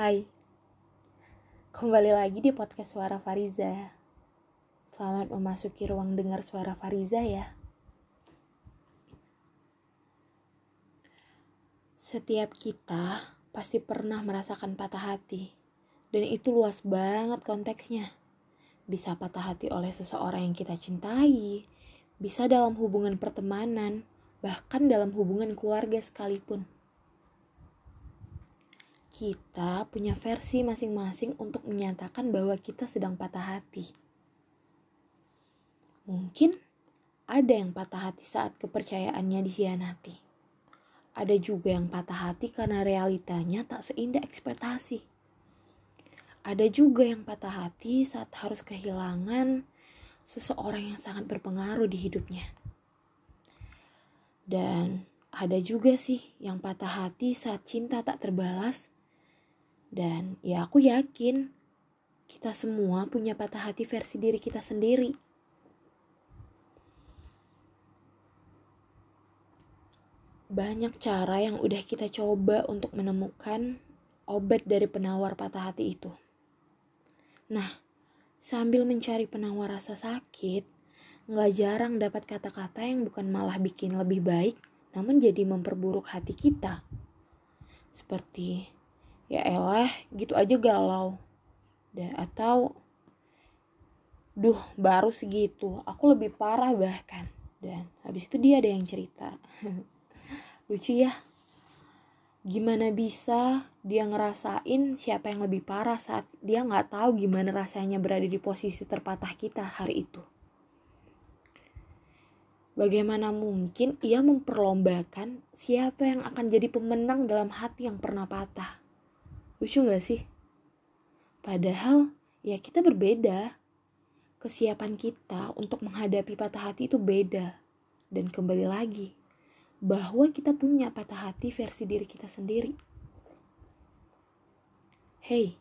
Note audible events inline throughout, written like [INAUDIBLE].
Hai, kembali lagi di podcast Suara Fariza. Selamat memasuki ruang dengar suara Fariza ya. Setiap kita pasti pernah merasakan patah hati, dan itu luas banget konteksnya. Bisa patah hati oleh seseorang yang kita cintai, bisa dalam hubungan pertemanan, bahkan dalam hubungan keluarga sekalipun kita punya versi masing-masing untuk menyatakan bahwa kita sedang patah hati. Mungkin ada yang patah hati saat kepercayaannya dikhianati. Ada juga yang patah hati karena realitanya tak seindah ekspektasi. Ada juga yang patah hati saat harus kehilangan seseorang yang sangat berpengaruh di hidupnya. Dan ada juga sih yang patah hati saat cinta tak terbalas dan ya aku yakin kita semua punya patah hati versi diri kita sendiri. Banyak cara yang udah kita coba untuk menemukan obat dari penawar patah hati itu. Nah, sambil mencari penawar rasa sakit, nggak jarang dapat kata-kata yang bukan malah bikin lebih baik, namun jadi memperburuk hati kita. Seperti, ya elah gitu aja galau. Dan atau duh baru segitu aku lebih parah bahkan. Dan habis itu dia ada yang cerita. [LAUGHS] Lucu ya. Gimana bisa dia ngerasain siapa yang lebih parah saat dia nggak tahu gimana rasanya berada di posisi terpatah kita hari itu? Bagaimana mungkin ia memperlombakan siapa yang akan jadi pemenang dalam hati yang pernah patah? Lucu gak sih? Padahal ya kita berbeda. Kesiapan kita untuk menghadapi patah hati itu beda. Dan kembali lagi, bahwa kita punya patah hati versi diri kita sendiri. Hey,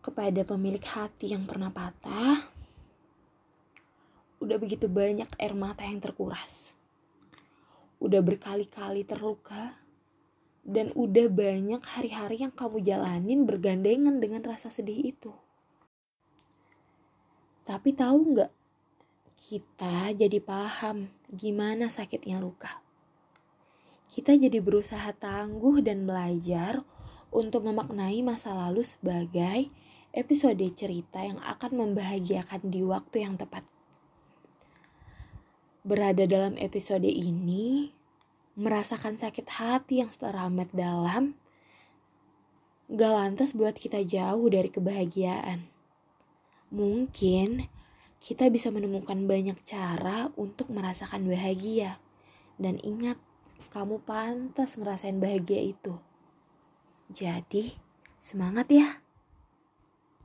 kepada pemilik hati yang pernah patah, udah begitu banyak air mata yang terkuras. Udah berkali-kali terluka, dan udah banyak hari-hari yang kamu jalanin bergandengan dengan rasa sedih itu. Tapi tahu nggak? Kita jadi paham gimana sakitnya luka. Kita jadi berusaha tangguh dan belajar untuk memaknai masa lalu sebagai episode cerita yang akan membahagiakan di waktu yang tepat. Berada dalam episode ini, merasakan sakit hati yang teramat dalam, gak lantas buat kita jauh dari kebahagiaan. Mungkin kita bisa menemukan banyak cara untuk merasakan bahagia. Dan ingat, kamu pantas ngerasain bahagia itu. Jadi, semangat ya!